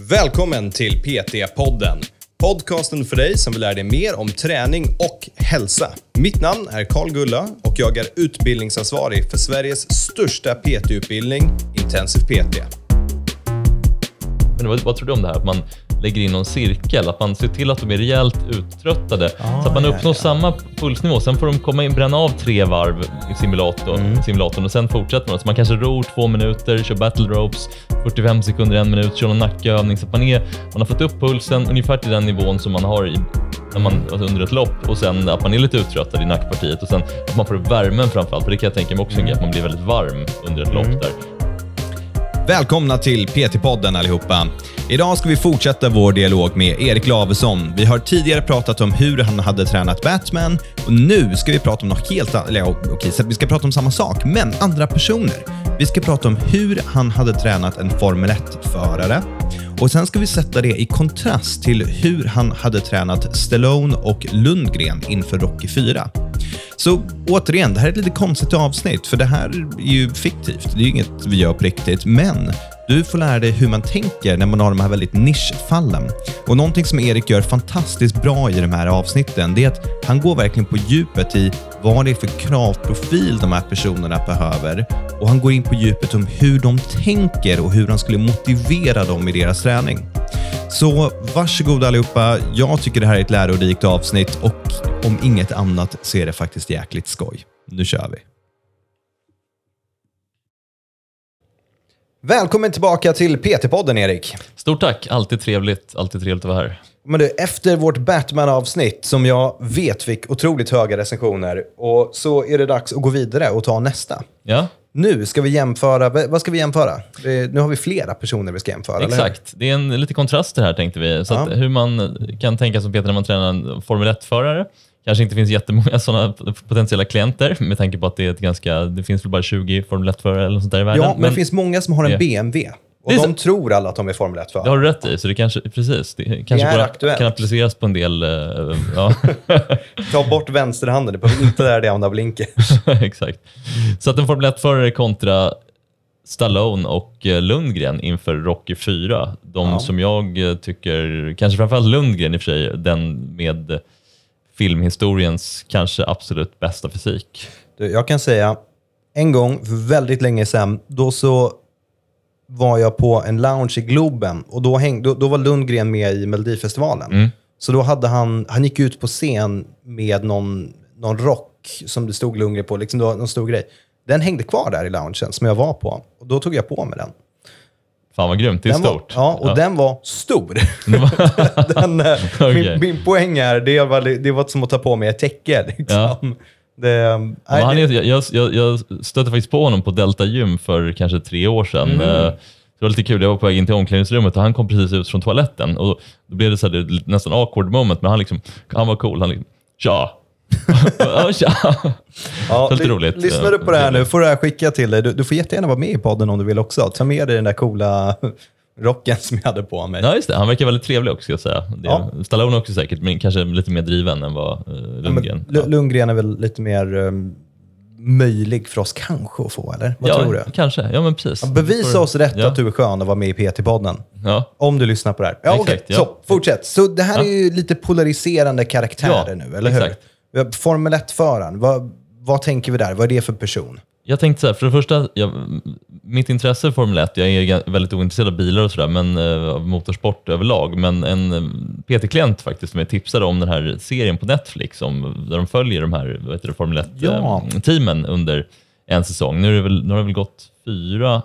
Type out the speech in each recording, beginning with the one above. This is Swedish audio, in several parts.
Välkommen till PT-podden. Podcasten för dig som vill lära dig mer om träning och hälsa. Mitt namn är Karl Gulla och jag är utbildningsansvarig för Sveriges största PT-utbildning, Intensiv PT. Men vad, vad tror du om det här? Att man lägger in någon cirkel, att man ser till att de är rejält uttröttade ah, så att man uppnår ja, ja. samma pulsnivå. Sen får de komma in, bränna av tre varv i simulatorn, mm. simulatorn och sen fortsätter man. Så man kanske ror två minuter, kör battle ropes, 45 sekunder, en minut, kör någon nackövning så att man, är, man har fått upp pulsen ungefär till den nivån som man har i, när man, alltså under ett lopp och sen att man är lite uttröttad i nackpartiet och sen att man får värmen framförallt, för det kan jag tänka mig också mm. att man blir väldigt varm under ett mm. lopp där. Välkomna till PT-podden allihopa. Idag ska vi fortsätta vår dialog med Erik Lavesson. Vi har tidigare pratat om hur han hade tränat Batman och nu ska vi prata om något helt annat. Okej, så vi ska prata om samma sak, men andra personer. Vi ska prata om hur han hade tränat en Formel 1-förare och sen ska vi sätta det i kontrast till hur han hade tränat Stallone och Lundgren inför Rocky 4. Så återigen, det här är ett lite konstigt avsnitt, för det här är ju fiktivt. Det är ju inget vi gör på riktigt, men du får lära dig hur man tänker när man har de här väldigt nischfallen. Och någonting som Erik gör fantastiskt bra i de här avsnitten, det är att han går verkligen på djupet i vad det är för kravprofil de här personerna behöver och han går in på djupet om hur de tänker och hur han skulle motivera dem i deras träning. Så varsågod allihopa. Jag tycker det här är ett lärorikt avsnitt och om inget annat så är det faktiskt jäkligt skoj. Nu kör vi. Välkommen tillbaka till PT-podden, Erik. Stort tack. Alltid trevligt. Alltid trevligt att vara här. Men du, efter vårt Batman-avsnitt, som jag vet fick otroligt höga recensioner, och så är det dags att gå vidare och ta nästa. Ja. Nu ska vi jämföra, vad ska vi jämföra? nu har vi flera personer vi ska jämföra, Exakt. Det är en lite kontraster här tänkte vi. Så ja. hur man kan tänka som Peter när man tränar en Formel 1-förare kanske inte finns jättemånga sådana potentiella klienter med tanke på att det är ett ganska, det finns väl bara 20 Formel 1-förare eller sånt där i världen. Ja, men, men det finns många som har en BMW. Och de så. tror alla att de är Formel 1-förare. Det har du rätt i. Så det kanske, precis, det kanske det bara aktuellt. kan appliceras på en del... Uh, ja. Ta bort vänsterhanden, det behöver inte lära dig använda blinkers. Exakt. Så att en Formel 1-förare kontra Stallone och eh, Lundgren inför Rocky 4. De ja. som jag eh, tycker, kanske framförallt Lundgren i och för sig, den med filmhistoriens kanske absolut bästa fysik. Du, jag kan säga, en gång för väldigt länge sedan, då så var jag på en lounge i Globen och då, häng, då, då var Lundgren med i Melodifestivalen. Mm. Så då hade han, han gick ut på scen med någon, någon rock som det stod Lundgren på, liksom någon stor grej. Den hängde kvar där i loungen som jag var på och då tog jag på mig den. Fan vad grymt, det är den stort. Var, ja, och ja. den var stor. den, eh, okay. min, min poäng är, det var, det var som att ta på mig ett täcke. Liksom. Ja. Det, nej, han är, jag, jag, jag stötte faktiskt på honom på Delta Gym för kanske tre år sedan. Mm. Eh, det var lite kul, jag var på väg in till omklädningsrummet och han kom precis ut från toaletten. Och då blev det, så här, det nästan awkward moment, men han, liksom, han var cool. Han liksom, tja, ja, ja, lite roligt. Lyssnar du på det här nu får du här skicka till dig. Du, du, får jättegärna vara med i podden om du vill också. Ta med dig den där coola rocken som jag hade på mig. Ja, just det. Han verkar väldigt trevlig också, ska jag säga. Det, ja. Stallone också säkert, men kanske lite mer driven än vad uh, Lundgren. Ja, Lundgren är väl lite mer um, möjlig för oss kanske att få, eller? Vad ja, tror du? Kanske. Ja, men precis. Ja, bevisa oss rätt att du är skön att vara med i PT-podden. Om du lyssnar på det här. Ja, Exakt, okay. Så, fortsätt. Så det här är ju lite polariserande karaktärer nu, eller hur? Formel 1-föraren, vad, vad tänker vi där? Vad är det för person? Jag tänkte så här, för det första, jag, mitt intresse för Formel 1, jag är väldigt ointresserad av bilar och sådär, men uh, av motorsport överlag. Men en eh, PT-klient faktiskt som jag tipsade om den här serien på Netflix, om, där de följer de här vad heter det, Formel 1-teamen ja. uh, under en säsong. Nu, är det väl, nu har det väl gått fyra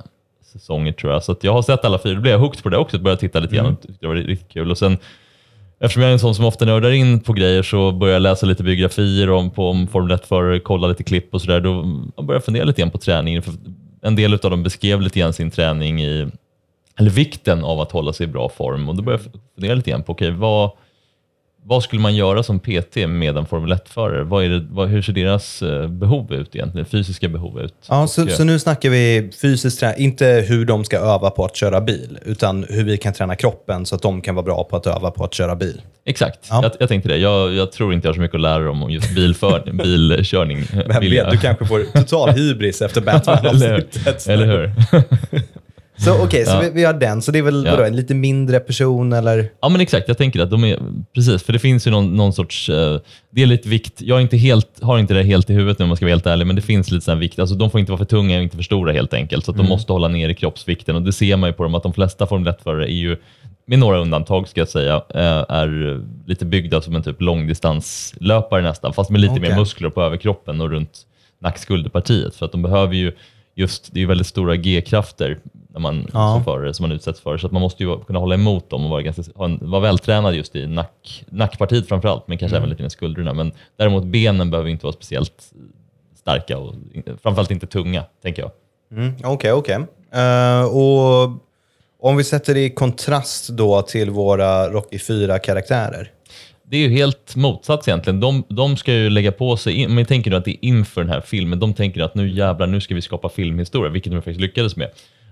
säsonger tror jag, så jag har sett alla fyra. Då blev jag hooked på det också, började titta lite grann mm. det var riktigt kul. Och sen Eftersom jag är en sån som ofta nördar in på grejer så börjar jag läsa lite biografier om, på, om Formel 1-förare, kolla lite klipp och sådär. Då börjar jag fundera lite grann på träningen. För en del av dem beskrev lite grann sin träning i, eller vikten av att hålla sig i bra form. Och då började jag fundera lite grann på, okej, okay, vad, vad skulle man göra som PT med en Formel 1-förare? hur ser deras eh, behov ut egentligen? Fysiska behov ut? Ja, så, så nu snackar vi fysiskt träning, inte hur de ska öva på att köra bil, utan hur vi kan träna kroppen så att de kan vara bra på att öva på att köra bil. Exakt, ja. jag, jag tänkte det. Jag, jag, tror inte jag har så mycket att lära dem om just bilför, bilkörning. Vem vet, du kanske får total hybris efter Batman-avsnittet. Eller hur? Så okej, så Ja. vi, vi har den. Så det är väl Ja. vadå, en lite mindre person eller? Ja men exakt, jag tänker att de är, precis, för det finns ju någon, någon sorts, eh, det är lite vikt, jag inte helt, har inte det helt i huvudet nu om man ska vara helt ärlig, men det finns lite sån vikt, alltså de får inte vara för tunga och inte för stora helt enkelt, så att de måste hålla ner i kroppsvikten och det ser man ju på dem att de flesta Formel 1-förare är ju, med några undantag ska jag säga, eh, är lite byggda som en typ långdistanslöpare nästan, fast med lite Okej. mer muskler på överkroppen och runt nackskulderpartiet, för att de behöver ju just, det är ju väldigt stora G-krafter när man, Ja. som förare som man utsätts för, så att man måste ju kunna hålla emot dem och vara, ganska, vara vältränad just i nack, nackpartiet framför allt, men kanske även lite med skulderna. Men däremot benen behöver inte vara speciellt starka och framförallt inte tunga, tänker jag. Mm, Okej, okej. Eh, och om vi sätter det i kontrast då till våra Rocky 4-karaktärer. Det är ju helt motsats egentligen. De, de ska ju lägga på sig, om vi tänker nu att det är inför den här filmen, de tänker att nu jävlar, nu ska vi skapa filmhistoria, vilket de faktiskt lyckades med.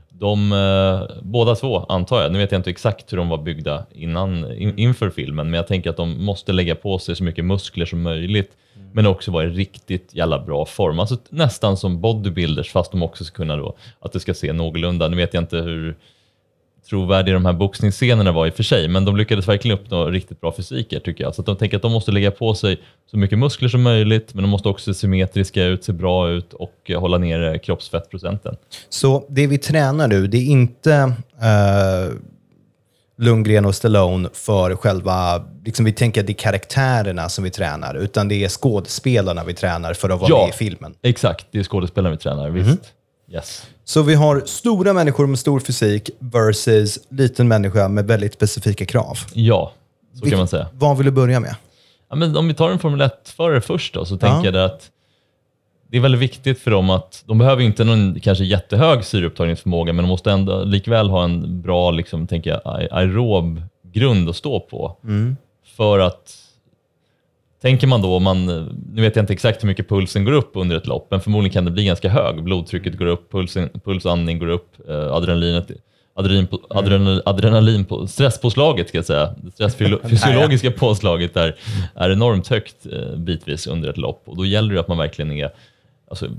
De, eh, båda två, antar jag, nu vet jag inte exakt hur de var byggda innan, in, inför filmen, men jag tänker att de måste lägga på sig så mycket muskler som möjligt, men också vara i riktigt jävla bra form. Alltså nästan som bodybuilders, fast de också ska kunna då, att det ska se någorlunda, nu vet jag inte hur trovärdiga de här boxningsscenerna var i och för sig, men de lyckades verkligen uppnå riktigt bra fysiker tycker jag. Så de tänker att de måste lägga på sig så mycket muskler som möjligt, men de måste också se symmetriska ut, se bra ut och eh, hålla nere kroppsfettprocenten. Så det vi tränar nu, det är inte eh, Lundgren och Stallone för själva, liksom vi tänker att det är karaktärerna som vi tränar, utan det är skådespelarna vi tränar för att vara Ja. med i filmen. Exakt, det är skådespelaren vi tränar, visst. Yes. Så vi har stora människor med stor fysik versus liten människa med väldigt specifika krav. Ja, så Vilk- kan man säga. Vad vill du börja med? Ja, men om vi tar en Formel 1-förare först då, så tänker jag att det är väldigt viktigt för dem att de behöver inte någon kanske jättehög syreupptagningsförmåga, men de måste ändå likväl ha en bra liksom, tänker jag, ae- aerob grund att stå på. För att Tänker man då, man, nu vet jag inte exakt hur mycket pulsen går upp under ett lopp, men förmodligen kan det bli ganska hög. Blodtrycket går upp, pulsen, puls och andning går upp, eh, adrenalinet, adrenalin, på, adrenal, adrenalin på, stresspåslaget ska jag säga, det stressfysiologiska påslaget är, är enormt högt eh, bitvis under ett lopp. Och då gäller det att man verkligen är alltså,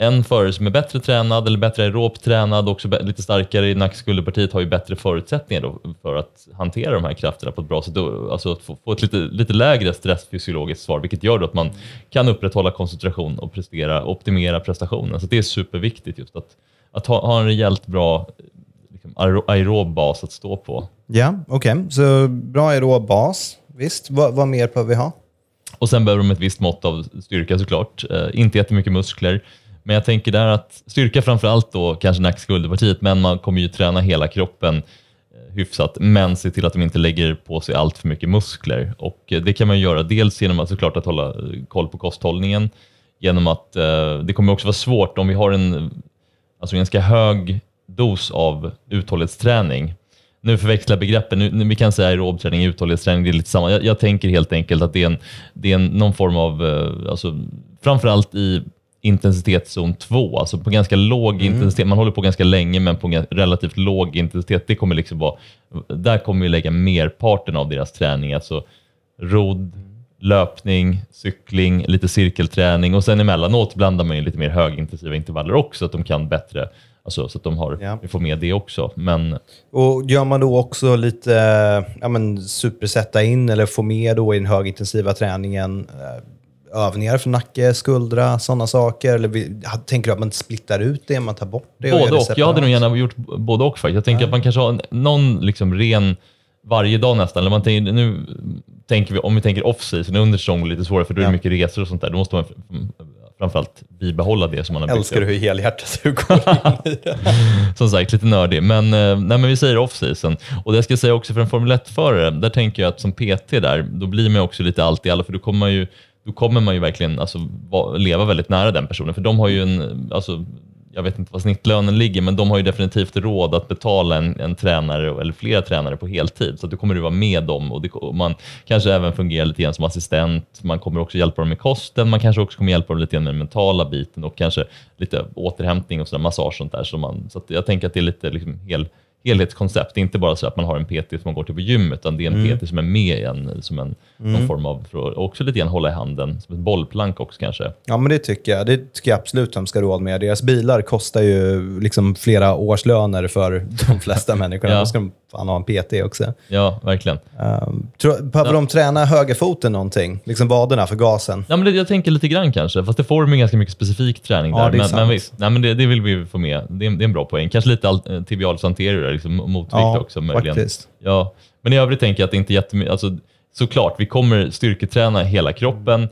en förare som är bättre tränad eller bättre aerobt tränad, också lite starkare i nackskulderpartiet, har ju bättre förutsättningar för att hantera de här krafterna på ett bra sätt. Alltså att få, få ett lite, lite lägre stressfysiologiskt svar, vilket gör att man kan upprätthålla koncentration och prestera, optimera prestationen. Så det är superviktigt just att, att ha, ha en rejält bra liksom, aero- aerob bas att stå på. Ja, okej. Så bra aerob bas. Visst. Vad, vad mer behöver vi ha? Och sen behöver de ett visst mått av styrka såklart. Eh, inte jättemycket muskler. Men jag tänker där att styrka framför allt då kanske nackskulderpartiet, men man kommer ju träna hela kroppen eh, hyfsat, men se till att de inte lägger på sig allt för mycket muskler. Och eh, det kan man göra dels genom att såklart att hålla eh, koll på kosthållningen, genom att eh, det kommer också vara svårt om vi har en alltså ganska hög dos av uthållighetsträning. Nu förväxlar jag begreppen. Nu, nu, vi kan säga aerobträning, uthållighetsträning, det är lite samma. Jag, jag tänker helt enkelt att det är, en, det är en, någon form av, eh, alltså, framförallt i intensitetszon 2, alltså på ganska låg intensitet. Man håller på ganska länge, men på relativt låg intensitet. Det kommer liksom vara, där kommer vi lägga merparten av deras träning, alltså rodd, löpning, cykling, lite cirkelträning och sen emellanåt blandar man ju lite mer högintensiva intervaller också, så att de kan bättre, alltså, så att de har, Ja. får med det också. Men Och gör man då också lite ja, men, supersätta in eller få med då i den högintensiva träningen eh, övningar för nacke, skuldra, sådana saker? Eller vi, tänker du att man splittar ut det, man tar bort det? Både det och. Jag hade nog gärna gjort både och faktiskt. Jag tänker att man kanske har någon liksom ren varje dag nästan. Eller man tänker, nu tänker vi, om vi tänker off-season, under säsong lite svårare för då är det Ja. mycket resor och sånt där. Då måste man framförallt bibehålla det som man har byggt Älskar upp. du hur helhjärtat du går in i det? Som sagt, lite nördig. Men, eh, nej, men vi säger off-season. Och det jag ska säga också för en Formel 1-förare, där tänker jag att som PT där, då blir man också lite allt i alla, för då kommer man ju då kommer man ju verkligen alltså, leva väldigt nära den personen. För de har ju en, alltså, jag vet inte vad snittlönen ligger, men de har ju definitivt råd att betala en, en tränare eller flera tränare på heltid. Så att då kommer du vara med dem och, det, och man kanske även fungerar lite grann som assistent. Man kommer också hjälpa dem med kosten, man kanske också kommer hjälpa dem lite grann med den mentala biten och kanske lite återhämtning och sådär, massage och sånt där. Så, man, så att jag tänker att det är lite liksom hel, helhetskoncept. Det är inte bara så att man har en PT som man går till på gym, utan det är en PT som är med i en, som en någon form av, också lite grann hålla i handen, som ett bollplank också kanske. Ja, men det tycker jag. Det tycker jag absolut de ska ha råd med. Deras bilar kostar ju liksom flera årslöner för de flesta människorna. Ja. Då ska de fan ha en PT också. Ja, verkligen. Um, behöver de träna högerfoten någonting? Liksom vaderna för gasen? Ja, men det, jag tänker lite grann kanske, fast det får de ganska mycket specifik träning Ja, där. men, sant. men visst, nej, men det, det vill vi få med. Det är, det är en bra poäng. Kanske lite al- eh, tibialis anterior, liksom motvikt Ja, också möjligen. faktiskt. Ja, men i övrigt tänker jag att det inte är jättemycket, alltså, såklart, vi kommer styrketräna hela kroppen,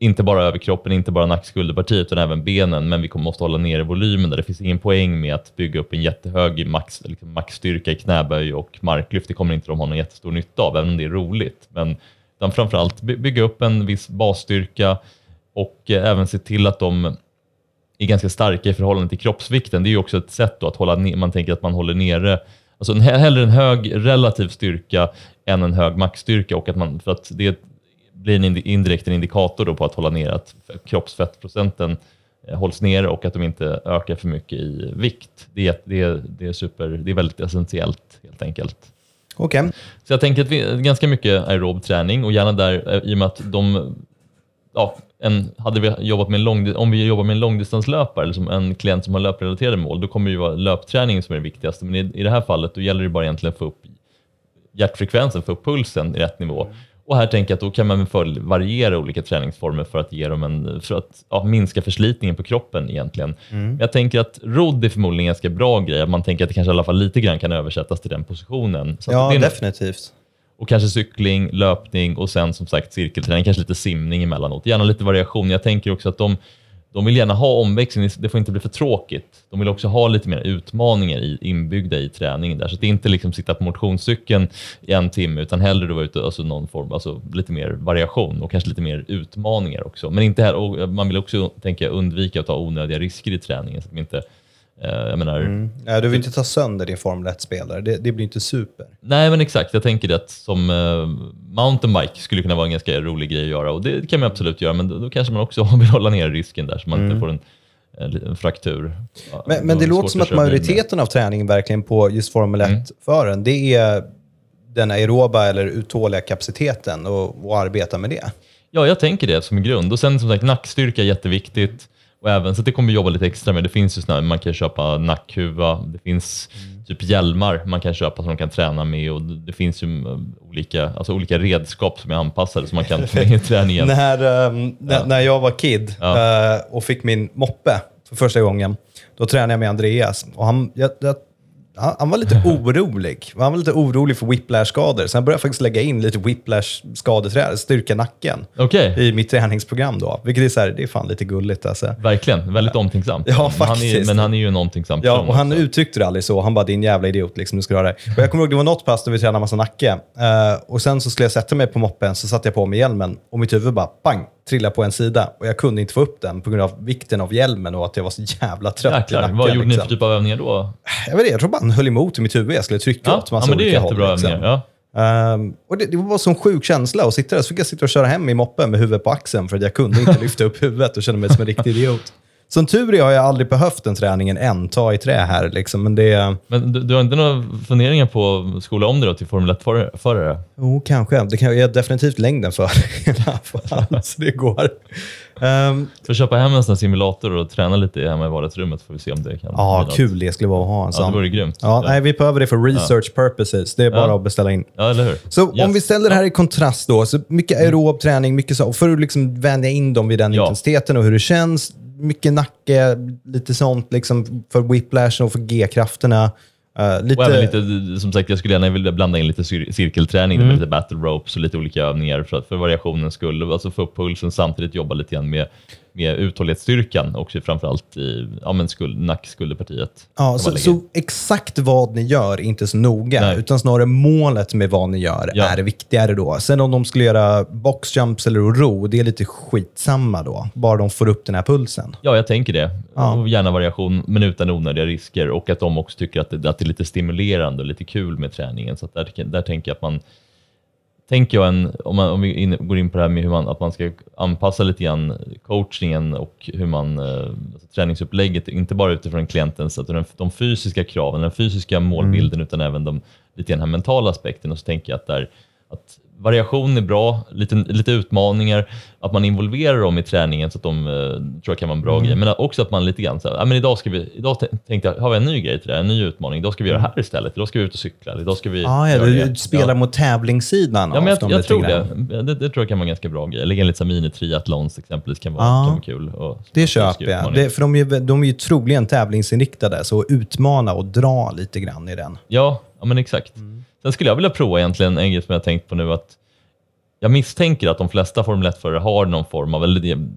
inte bara överkroppen, inte bara nackskulderpartiet, utan även benen, men vi kommer måste hålla nere volymen där. Det finns ingen poäng med att bygga upp en jättehög max, liksom maxstyrka i knäböj och marklyft. Det kommer inte de ha någon jättestor nytta av, även om det är roligt. Men utan framförallt by- bygga upp en viss basstyrka och eh, även se till att de är ganska starka i förhållande till kroppsvikten. Det är ju också ett sätt att hålla ner, man tänker att man håller nere, alltså en, hellre en hög relativ styrka än en hög maxstyrka och att man, för att det blir en indi- indirekt en indikator då på att hålla ner att kroppsfettprocenten eh, hålls nere och att de inte ökar för mycket i vikt. Det är, det är, det är, super, det är väldigt essentiellt helt enkelt. Okej. Så jag tänker att vi, ganska mycket aerob träning och gärna där eh, i och med att de ja, en, hade vi jobbat med en lång, om vi jobbar med en långdistanslöpare eller som en klient som har löprelaterade mål, då kommer det vara löpträningen som är det viktigaste. Men i, i det här fallet då gäller det bara egentligen att få upp hjärtfrekvensen, få upp pulsen i rätt nivå. Och här tänker jag att då kan man fördel variera olika träningsformer för att, ge dem en, för att ja, minska förslitningen på kroppen egentligen. Jag tänker att rodd är förmodligen en ganska bra grej. Man tänker att det kanske i alla fall lite grann kan översättas till den positionen. Så Ja, det är, definitivt och kanske cykling, löpning och sen som sagt cirkelträning, kanske lite simning emellanåt. Gärna lite variation. Jag tänker också att de, de vill gärna ha omväxling, det får inte bli för tråkigt. De vill också ha lite mer utmaningar i, inbyggda i träningen där. Så att det är inte liksom sitta på motionscykeln i en timme, utan hellre vara ute, alltså någon form, alltså lite mer variation och kanske lite mer utmaningar också. Men inte här, och man vill också tänka undvika att ta onödiga risker i träningen. Så att de inte, jag menar, Ja, du vill inte ta sönder din Formel 1-spelare. Det, det blir inte super. Nej, men exakt. Jag tänker att som eh, mountainbike skulle kunna vara en ganska rolig grej att göra och det kan man absolut göra, men då, då kanske man också vill hålla ner risken där så man inte får en, en, fraktur. Men, men det låter som att att majoriteten av träningen verkligen på just Formel 1-föraren, det är den aeroba eller uthålliga kapaciteten och, och arbeta med det. Ja, jag tänker det som grund. Och sen som sagt, nackstyrka är jätteviktigt. Och även, så det kommer vi jobba lite extra med. Det finns ju såna, man kan köpa nackhuva, det finns typ hjälmar man kan köpa som de kan träna med och det finns ju olika, alltså olika redskap som är anpassade som man kan få med i träningen. När, ehm, när, när jag var kid Ja. eh, och fick min moppe för första gången, då tränade jag med Andreas. Och han, jag, jag, han, han var lite orolig. Han var lite orolig för whiplash-skador, så han började faktiskt lägga in lite whiplash-skadeträning, styrka nacken, Okej, i mitt träningsprogram då. Vilket är, så här, det är fan lite gulligt alltså. verkligen. Väldigt omtänksamt. Ja, Men han är, faktiskt. men han är ju en omtänksam Ja, och han också. uttryckte det aldrig så. Han bara, din jävla idiot, liksom, du ska ha det. Och jag kommer ihåg, det var något pass där vi tränade massa nacke. Eh, och sen så skulle jag sätta mig på moppen, så satte jag på mig hjälmen och mitt huvud bara, pang, trillade på en sida. Och jag kunde inte få upp den på grund av vikten av hjälmen och att jag var så jävla trött i Jäklar, nacken. vad gjorde ni liksom. för typ av övningar då? Jag vet inte, jag tror bara han höll emot i mitt huvud. Jag skulle trycka Ja, åt ja massa men det är olika jättebra håll. liksom. övningar. Ja. Ehm, och det, det var en sån sjuk känsla att sitta där. Så fick jag sitta och köra hem i moppen med huvudet på axeln för att jag kunde inte lyfta upp huvudet och kände mig som en riktig idiot. Som tur är har jag aldrig behövt den träningen än, ta i trä här. Liksom. Men det, Men du, du har inte några funderingar på att skola om dig till Formel 1-förare? Jo, kanske. Det kan jag är definitivt längden för i alla fall, så det går. För att köpa hem en sån simulator och träna lite hemma i vardagsrummet får vi se om det kan ja, något. kul det skulle vara att ha en Ja, det sån. vore grymt. Ja, nej, vi behöver det för research purposes. Det är bara Ja. att beställa in. Ja, eller hur? Så Yes. om vi ställer det här i kontrast då, så mycket aerob träning, mycket så, för att liksom vänja in dem vid den Ja. intensiteten och hur det känns. Mycket nacke, lite sånt liksom för whiplashen och för G-krafterna. Eh, lite, Och även lite, som sagt, jag skulle gärna vilja blanda in lite cir- cirkelträning Mm. med lite battle ropes och lite olika övningar för, att, för variationens skull. Alltså få upp pulsen samtidigt jobba lite grann med, med uthållighetsstyrkan också framförallt i ja, men skuld, nack-skulderpartiet. Ja, så, så exakt vad ni gör är inte så noga, Nej. utan snarare målet med vad ni gör Ja. är viktigare då. Sen om de skulle göra boxjumps eller ro, det är lite skitsamma då. Bara de får upp den här pulsen. Ja, jag tänker det. Ja. Och gärna variation, men utan onödiga risker och att de också tycker att det, att det är lite stimulerande och lite kul med träningen. Så där, där tänker jag att man tänker jag, en, om, man, om vi in, går in på det här med hur man, att man ska anpassa lite grann coachningen och hur man, eh, alltså träningsupplägget, inte bara utifrån klientens, alltså den, de fysiska kraven, den fysiska målbilden, utan även de, lite den här mentala aspekten. Och så tänker jag att, där, att variation är bra, lite, lite utmaningar, att man involverar dem i träningen så att de uh, tror jag kan vara en bra mm. grej. Men också att man lite grann så här, men idag, ska vi, idag tänkte jag, har vi en ny grej till det en ny utmaning. Idag ska vi göra det här istället. Idag ska vi ut och cykla. Idag ska vi ah, ja, du, du spelar ja. mot tävlingssidan Ja, men jag, jag tror det. det. det. tror jag kan vara en ganska bra grej. Lägga in lite mini-triathlons exempelvis kan vara, ah, kan vara kul. Och, det köper jag. Det, för de är, de är ju troligen tävlingsinriktade, så utmana och dra lite grann i den. Ja, ja men exakt. Mm. Sen skulle jag vilja prova egentligen en grej som jag tänkt på nu, att jag misstänker att de flesta Formel 1-förare har någon form av, eller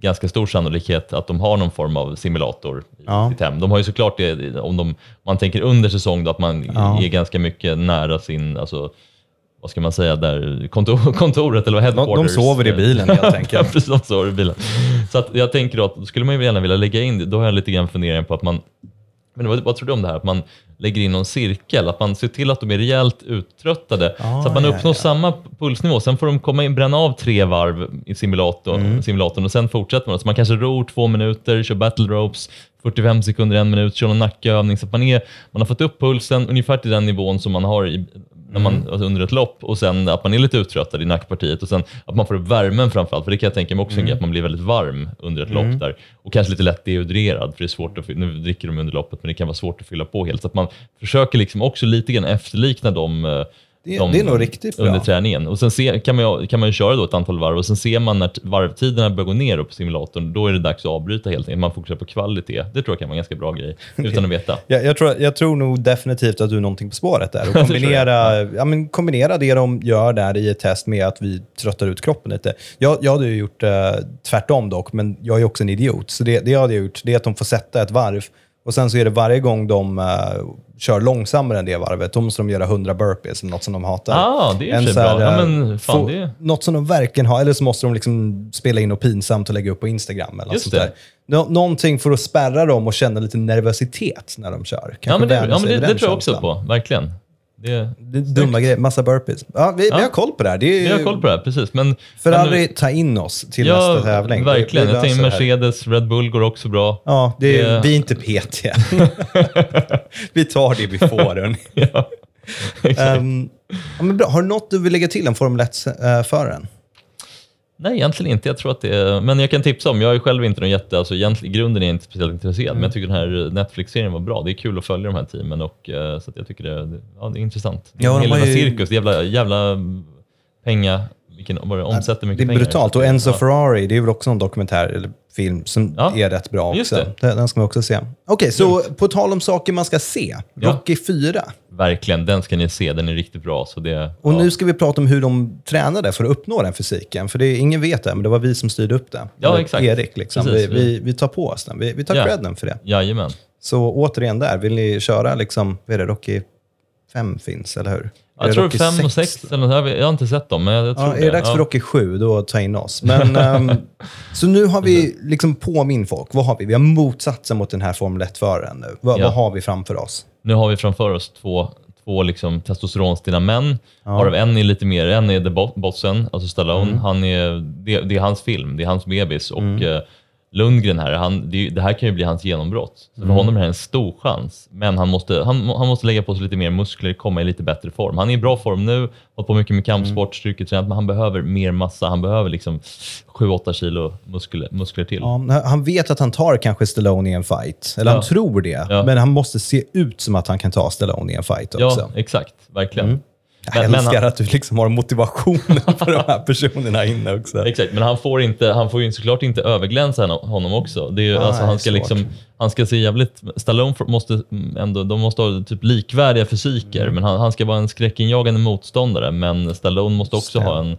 ganska stor sannolikhet att de har någon form av simulator i ja. sitt hem. De har ju såklart det, om de, man tänker under säsong, då, att man ja. är ganska mycket nära sin, alltså, vad ska man säga, där, kontor, kontoret eller headquarters. De, de sover i bilen helt enkelt. precis, de sover i bilen. Så att jag tänker då att då skulle man ju gärna vilja lägga in det, då har jag lite grann funderingar på att man men vad, vad tror du om det här? Att man lägger in någon cirkel, att man ser till att de är rejält uttröttade ah, så att man ja, uppnår ja. samma pulsnivå. Sen får de komma in, bränna av tre varv i simulatorn, mm. simulatorn och sen fortsätter man. Så man kanske ror två minuter, kör battle ropes, 45 sekunder, en minut, kör någon nackövning. Så att man, är, man har fått upp pulsen ungefär till den nivån som man har i, när man, mm. alltså under ett lopp och sen att man är lite uttröttad i nackpartiet och sen att man får upp värmen framförallt, för det kan jag tänka mig också mm. att man blir väldigt varm under ett mm. lopp där och kanske lite lätt dehydrerad, för det är svårt att, nu dricker de under loppet, men det kan vara svårt att fylla på helt. Så att man försöker liksom också lite grann efterlikna de eh, det, de, det är nog riktigt bra. Under träningen. Och sen se, kan, man, kan man ju köra då ett antal varv och sen ser man när varvtiderna börjar gå ner på simulatorn, då är det dags att avbryta helt enkelt. Man fokuserar på kvalitet. Det tror jag kan vara en ganska bra grej, utan att veta. jag, jag, tror, jag tror nog definitivt att du är någonting på spåret där. Och kombinera, ja. men kombinera det de gör där i ett test med att vi tröttar ut kroppen lite. Jag, jag hade ju gjort eh, tvärtom dock, men jag är också en idiot. Så det, det jag hade gjort, det är att de får sätta ett varv och sen så är det varje gång de uh, kör långsammare än det varvet, då måste de göra 100 burpees, något som de hatar. Ah, det är en så bra. Ja, men fan, få, det... Något som de verkligen har, eller så måste de liksom spela in något pinsamt och lägga upp på Instagram. Eller Just sånt det. Nå någonting för att spärra dem och känna lite nervositet när de kör. Kanske ja, men det, ja, men det, det tror jag också på, verkligen. Det, det dumma grejer, massa burpees. Ja, vi, ja. vi har koll på det här. Det är, vi har koll på det här, precis. Men, Ferrari, ta in oss till ja, nästa tävling. Verkligen. Jag tänker Mercedes, Red Bull går också bra. Ja, det är, vi är inte PT. vi tar det vi får. ja, um, ja, men bra. Har du något du vill lägga till om Formel 1-föraren? Nej, egentligen inte. Jag tror att det är, men jag kan tipsa om, jag är själv inte någon jätte, alltså egentligen, i grunden är jag inte speciellt intresserad, mm. men jag tycker den här Netflix-serien var bra. Det är kul att följa de här teamen och uh, så jag tycker det, ja, det är intressant. Ja, Hela ju... cirkus, jävla, jävla penga, vilken, vad det omsätter mycket pengar. Det är brutalt. Och Enzo ja. Ferrari, det är väl också en dokumentär eller film som ja. är rätt bra också. Den ska man också se. Okej, okay, så på tal om saker man ska se. Rocky 4. Verkligen, den ska ni se. Den är riktigt bra. Så det, och nu ska vi prata om hur de tränade för att uppnå den fysiken. För det, ingen vet det, men det var vi som styrde upp det. Ja, exakt. Erik, liksom. vi, vi, vi, tar på oss den. Vi, vi tar ja. credden för det. Jajamän. Så återigen där, vill ni köra liksom, vad är det, Rocky 5 finns, eller hur? Jag tror Rocky 5 och 6, eller jag har inte sett dem. Men jag tror ja, är det dags för Rocky 7, då ta in oss. Men, um, så nu har vi liksom påminn folk. Vad har vi? Vi har motsatsen mot den här Formel 1-föraren nu. Vad, ja. vad har vi framför oss? Nu har vi framför oss två två liksom testosteronstinna män. Ja. Varav en är lite mer, en är The Bossen, alltså Stallone. Mm. Han är, det, det, är hans film, det är hans bebis. Och mm. Lundgren här, han, det, det, här kan ju bli hans genombrott. Så för mm. honom är det en stor chans. Men han måste, han, han måste lägga på sig lite mer muskler, komma i lite bättre form. Han är i bra form nu, har på mycket med kampsport, mm. styrketränat, men han behöver mer massa. Han behöver liksom 7-8 kilo muskler, muskler till. Ja, han vet att han tar kanske Stallone i en fight, eller ja. han tror det. Ja. Men han måste se ut som att han kan ta Stallone i en fight också. Ja, exakt. Verkligen. Mm. Jag men, älskar men, att du liksom har motivationen för de här personerna inne också. Exakt, men han får, inte, han får ju såklart inte överglänsa honom också. Det är, ah, alltså, han, ska liksom, han ska se jävligt... Stallone måste ändå, de måste ha typ likvärdiga fysiker, mm. men han, han ska vara en skräckinjagande motståndare. Men Stallone måste också Stäm. ha en eh,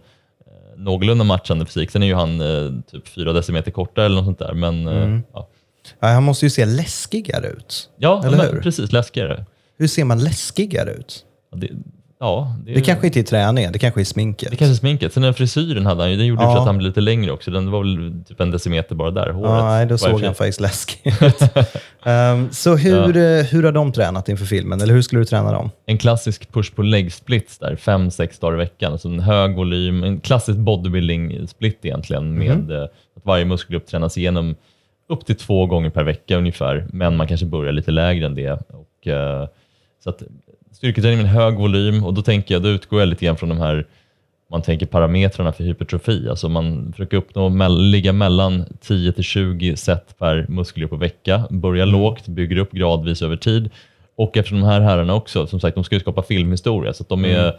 någorlunda matchande fysik. Sen är ju han eh, typ fyra decimeter kortare eller något sånt där. Men, eh, mm. ja. Ja, han måste ju se läskigare ut. Ja, hur? precis. Läskigare. Hur ser man läskigare ut? Det, Ja, Det, det kanske inte är träningen, det kanske är sminket. Det kanske är sminket. Sen den frisyren hade han ju, den gjorde Ja. så att han blev lite längre också. Den var väl typ en decimeter bara där, håret. Ja, nej, då såg jag han för- faktiskt läskig ut. Ehm, så hur, eh, hur har de tränat inför filmen? Eller hur skulle du träna dem? En klassisk push på leg splits där, fem, sex dagar i veckan. Alltså en hög volym, en klassisk bodybuilding split egentligen med eh, att varje muskelgrupp tränas igenom upp till två gånger per vecka ungefär, men man kanske börjar lite lägre än det. Och, eh, så att styrketräning med en hög volym och då tänker jag, då utgår jag lite grann från de här man tänker parametrarna för hypertrofi, alltså man försöker uppnå, mell- ligga mellan 10 till 20 set per muskelgrupp på vecka, börja lågt, bygger upp gradvis över tid. Och eftersom de här herrarna också, som sagt, de ska ju skapa filmhistoria, så att de är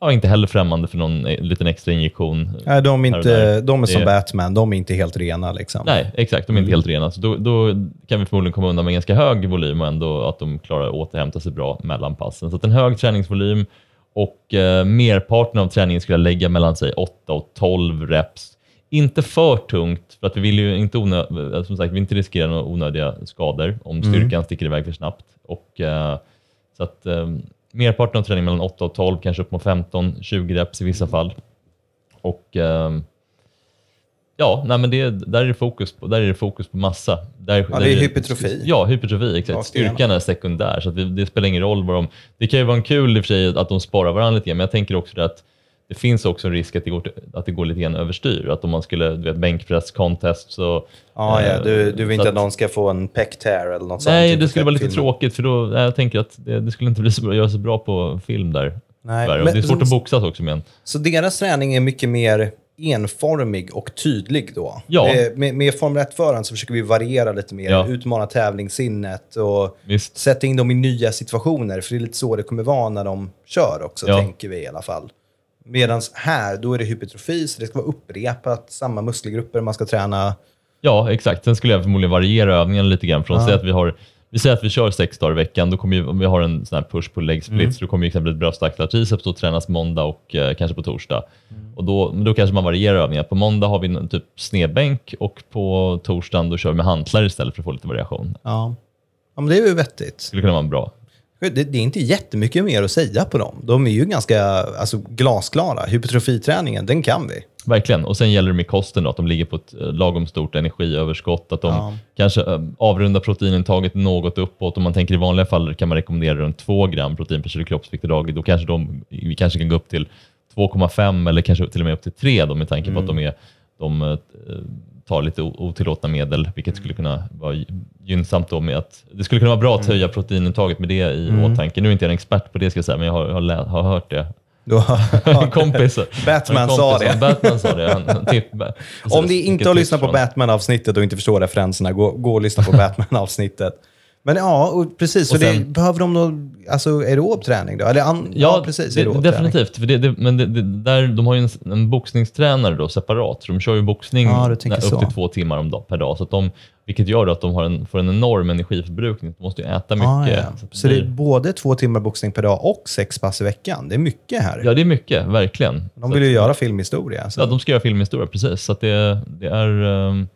ja, inte heller främmande för någon eh, liten extra injektion. Nej, de är, inte, de är som Det- Batman, de är inte helt rena. Liksom. Nej, exakt. De är inte helt rena. Så då, då kan vi förmodligen komma undan med ganska hög volym och ändå att de klarar att återhämta sig bra mellan passen. Så att en hög träningsvolym och eh, merparten av träningen skulle jag lägga mellan sig 8 och 12 reps. Inte för tungt, för att vi vill ju inte, onö- eh, som sagt, vi inte riskera några onödiga skador om styrkan sticker iväg för snabbt. Och, eh, så att, eh, merparten av träningen mellan 8 och 12, kanske upp mot 15-20 reps i vissa fall. Och ehm, Ja, nej men det, där, är det fokus på, där är det fokus på massa. Där, Ja, där det är hypertrofi. Ja, hypertrofi. Exakt. Styrkan är sekundär, så det, det spelar ingen roll vad de... Det kan ju vara en kul i och för sig att de sparar varandra lite grann, men jag tänker också det att det finns också en risk att det går, att det går lite grann överstyr. Att om man skulle, du vet, bänkpress contest så... Ja, ja, eh, du, du vill inte att någon ska få en peck tear eller något sånt? Nej, typ det skulle vara lite tråkigt för då, nej, jag tänker att det, det skulle inte bli så, bra- göra så bra på film där. Nej, men- det är svårt att boxas också med en. Så deras träning är mycket mer enformig och tydlig då? Ja. Det- Med, med Formel 1-föraren så försöker vi variera lite mer, Ja. utmana tävlingssinnet och Visst. sätta in dem i nya situationer. För det är lite så det kommer vara när de kör också, Ja. tänker vi i alla fall. Medan här, då är det hypertrofi, så det ska vara upprepat, samma muskelgrupper man ska träna. Ja, exakt. Sen skulle jag förmodligen variera övningen lite grann. Från att säga att vi har vi säger att vi kör sex dagar i veckan, då kommer ju, om vi har en sån här push på leg splits, då kommer ju exempelvis bröst, axlar, triceps då tränas måndag och eh, kanske på torsdag. Och då, då kanske man varierar övningar. På måndag har vi en typ snedbänk och på torsdagen då kör vi med hantlar istället för att få lite variation. Ja. ja, men det är ju vettigt. skulle kunna vara bra. Det, det är inte jättemycket mer att säga på dem. De är ju ganska alltså, glasklara. Hypertrofiträningen, den kan vi. Verkligen. Och sen gäller det med kosten då, att de ligger på ett eh, lagom stort energiöverskott, att de Ja. kanske eh, avrundar proteinintaget något uppåt. Om man tänker i vanliga fall kan man rekommendera runt 2 gram protein per kilo kroppsvikt per dag. Då kanske de, vi kanske kan gå upp till 2,5 eller kanske till och med upp till 3 då, med tanke på att de, är, de eh, tar lite otillåtna medel, vilket skulle kunna vara gy- gynnsamt då med att det skulle kunna vara bra att höja proteinintaget med det i åtanke. Nu är inte jag en expert på det ska jag säga, men jag har, har, lä- har hört det. Du har, En kompis, Batman sa det. Batman sa det. Han, han tipp, Om ni inte har tips lyssnat på Batman-avsnittet och inte förstår referenserna, gå, gå och lyssna på Batman-avsnittet. Men ja, och precis. Så Och sen- det, behöver de någon alltså, aerob träning då? Eller an, ja, precis. det, definitivt. För det, det, men det, där, de har ju en, en boxningstränare då, separat, så de kör ju boxning Ja, tänker när- upp så. till två timmar om dag, per dag. Så att de, vilket gör att de har en, får en enorm energiförbrukning. De måste ju äta mycket. Ah, ja. Så Så det är både två timmar boxning per dag och sex pass i veckan. Det är mycket här. Ja, det är mycket, verkligen. de vill ju göra filmhistoria. Så. Ja, de ska göra filmhistoria, precis. Så det, det är... ehm,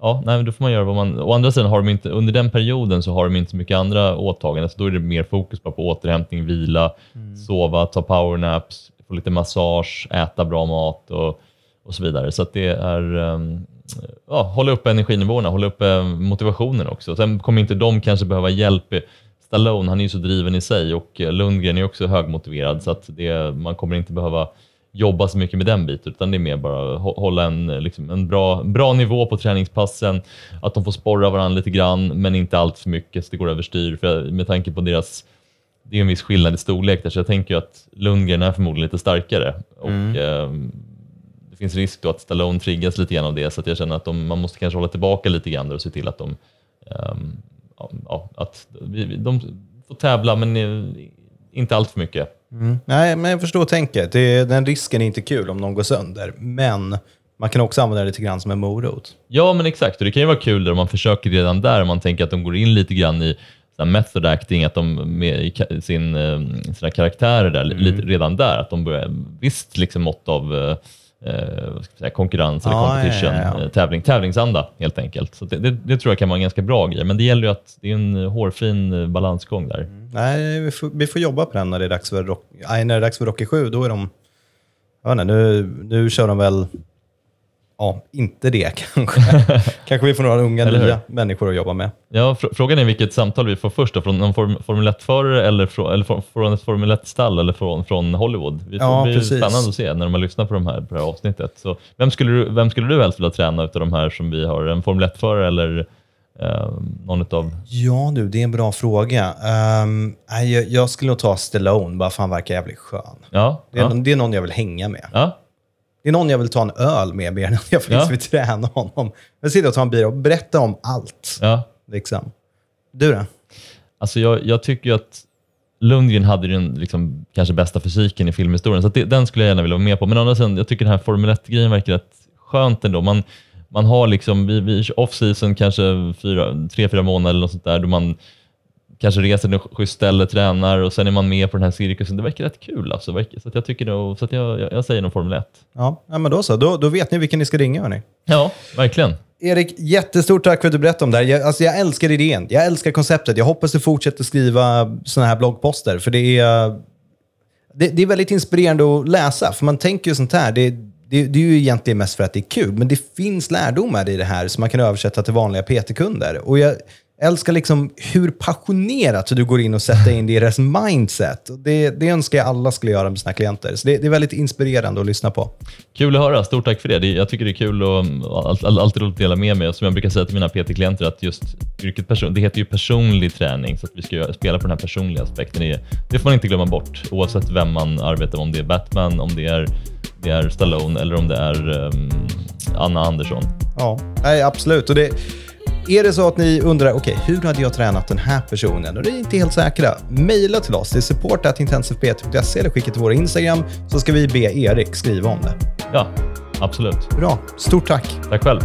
Ja, nej, men då får man göra vad man... Å andra sidan har de inte, under den perioden så har de inte så mycket andra åtaganden, så då är det mer fokus på återhämtning, vila, sova, ta powernaps, få lite massage, äta bra mat och, och så vidare. Så det är... ehm, Ja, hålla uppe energinivåerna, hålla uppe motivationen också. Sen kommer inte de kanske behöva hjälp. Stallone, han är ju så driven i sig och Lundgren är också högmotiverad så att det, man kommer inte behöva jobba så mycket med den biten, utan det är mer bara hå- hålla en, liksom, en bra, bra nivå på träningspassen, att de får sporra varandra lite grann, men inte allt för mycket så det går överstyr. För med tanke på deras, det är en viss skillnad i storlek där, så jag tänker att Lundgren är förmodligen lite starkare. Och, ehm, det finns risk då att Stallone triggas lite grann av det, så jag känner att de, man måste kanske hålla tillbaka lite grann och se till att de, ehm, ja, att de får tävla, men eh, inte allt för mycket. Nej, men jag förstår tänket. Det, den risken är inte kul om någon går sönder. Men man kan också använda det lite grann som en morot. Ja, men exakt. Och det kan ju vara kul om man försöker redan där, om man tänker att de går in lite grann i method acting, att de med sin, eh, sina karaktärer där, lite redan där, att de börjar visst liksom mått av eh, säga, konkurrens eller Ja, competition, ja, ja. eh, Tävling, tävlingsanda helt enkelt. Så det, det, det tror jag kan vara en ganska bra grej, men det gäller ju att det är en hårfin eh, balansgång där. Nej, vi får, vi får jobba på den när det är dags för, rock, nej, när det är dags för Rocky 7. Då är de... Jag vet inte, nu, nu kör de väl... Ja, inte det kanske. kanske vi får några unga nya människor att jobba med. Ja, fr- frågan är vilket samtal vi får först, då, från någon form, Formel 1-förare eller, från, eller från, från ett Formel 1-stall eller från, från Hollywood. Det Ja, blir precis. spännande att se när man lyssnar på, de här, på det här avsnittet. Så vem, skulle du, vem skulle du helst vilja träna utav de här som vi har? En Formel 1-förare eller eh, någon utav... Ja du, det är en bra fråga. Um, jag, jag skulle nog ta Stallone, bara för han verkar jävligt skön. Ja, Det är, ja, någon- det är någon jag vill hänga med. ja. Det är någon jag vill ta en öl med mer än jag faktiskt Ja. vill träna honom. Jag sitter och tar en bira och berätta om allt. ja. Liksom. Du då? Alltså jag, jag tycker att Lundgren hade den liksom, kanske bästa fysiken i filmhistorien, så det, den skulle jag gärna vilja vara med på. Men andra sidan, jag tycker den här Formel 1-grejen verkar rätt skönt ändå. Man, man har liksom, vid, vid off-season kanske fyra, tre, fyra månader eller något sånt där, då man kanske reser till ett schysst ställe, tränar och sen är man med på den här cirkusen. Det verkar rätt kul alltså. verkar- Så att jag tycker nog, så att jag, jag, jag säger nog Formel 1. Ja, ja men då så. Då, då vet ni vilken ni ska ringa hörni. Ja, verkligen. Erik, jättestort tack för att du berättade om det här. Jag, alltså jag älskar idén. Jag älskar konceptet. Jag hoppas du fortsätter skriva såna här bloggposter. För det är, det, det är väldigt inspirerande att läsa. För man tänker ju sånt här. Det, det, det är ju egentligen mest för att det är kul. Men det finns lärdomar i det här som man kan översätta till vanliga PT-kunder. Och jag älskar liksom hur passionerat du går in och sätter in det i deras mindset. Det, det önskar jag alla skulle göra med sina klienter. Så det, det är väldigt inspirerande att lyssna på. Kul att höra, stort tack för det. det jag tycker det är kul och all, all, alltid roligt att dela med mig. Och som jag brukar säga till mina PT-klienter att just yrket person, det heter ju personlig träning, så att vi ska spela på den här personliga aspekten. Det, det får man inte glömma bort, oavsett vem man arbetar med. Om det är Batman, om det är, det är Stallone eller om det är um, Anna Andersson. Ja, nej, absolut. Och det, är det så att ni undrar, okej, hur hade jag tränat den här personen? Och det är inte helt säkra. Mejla till oss till support.intensivpt.se eller skicka till vår Instagram så ska vi be Erik skriva om det. Ja, absolut. Bra, stort tack. Tack själv.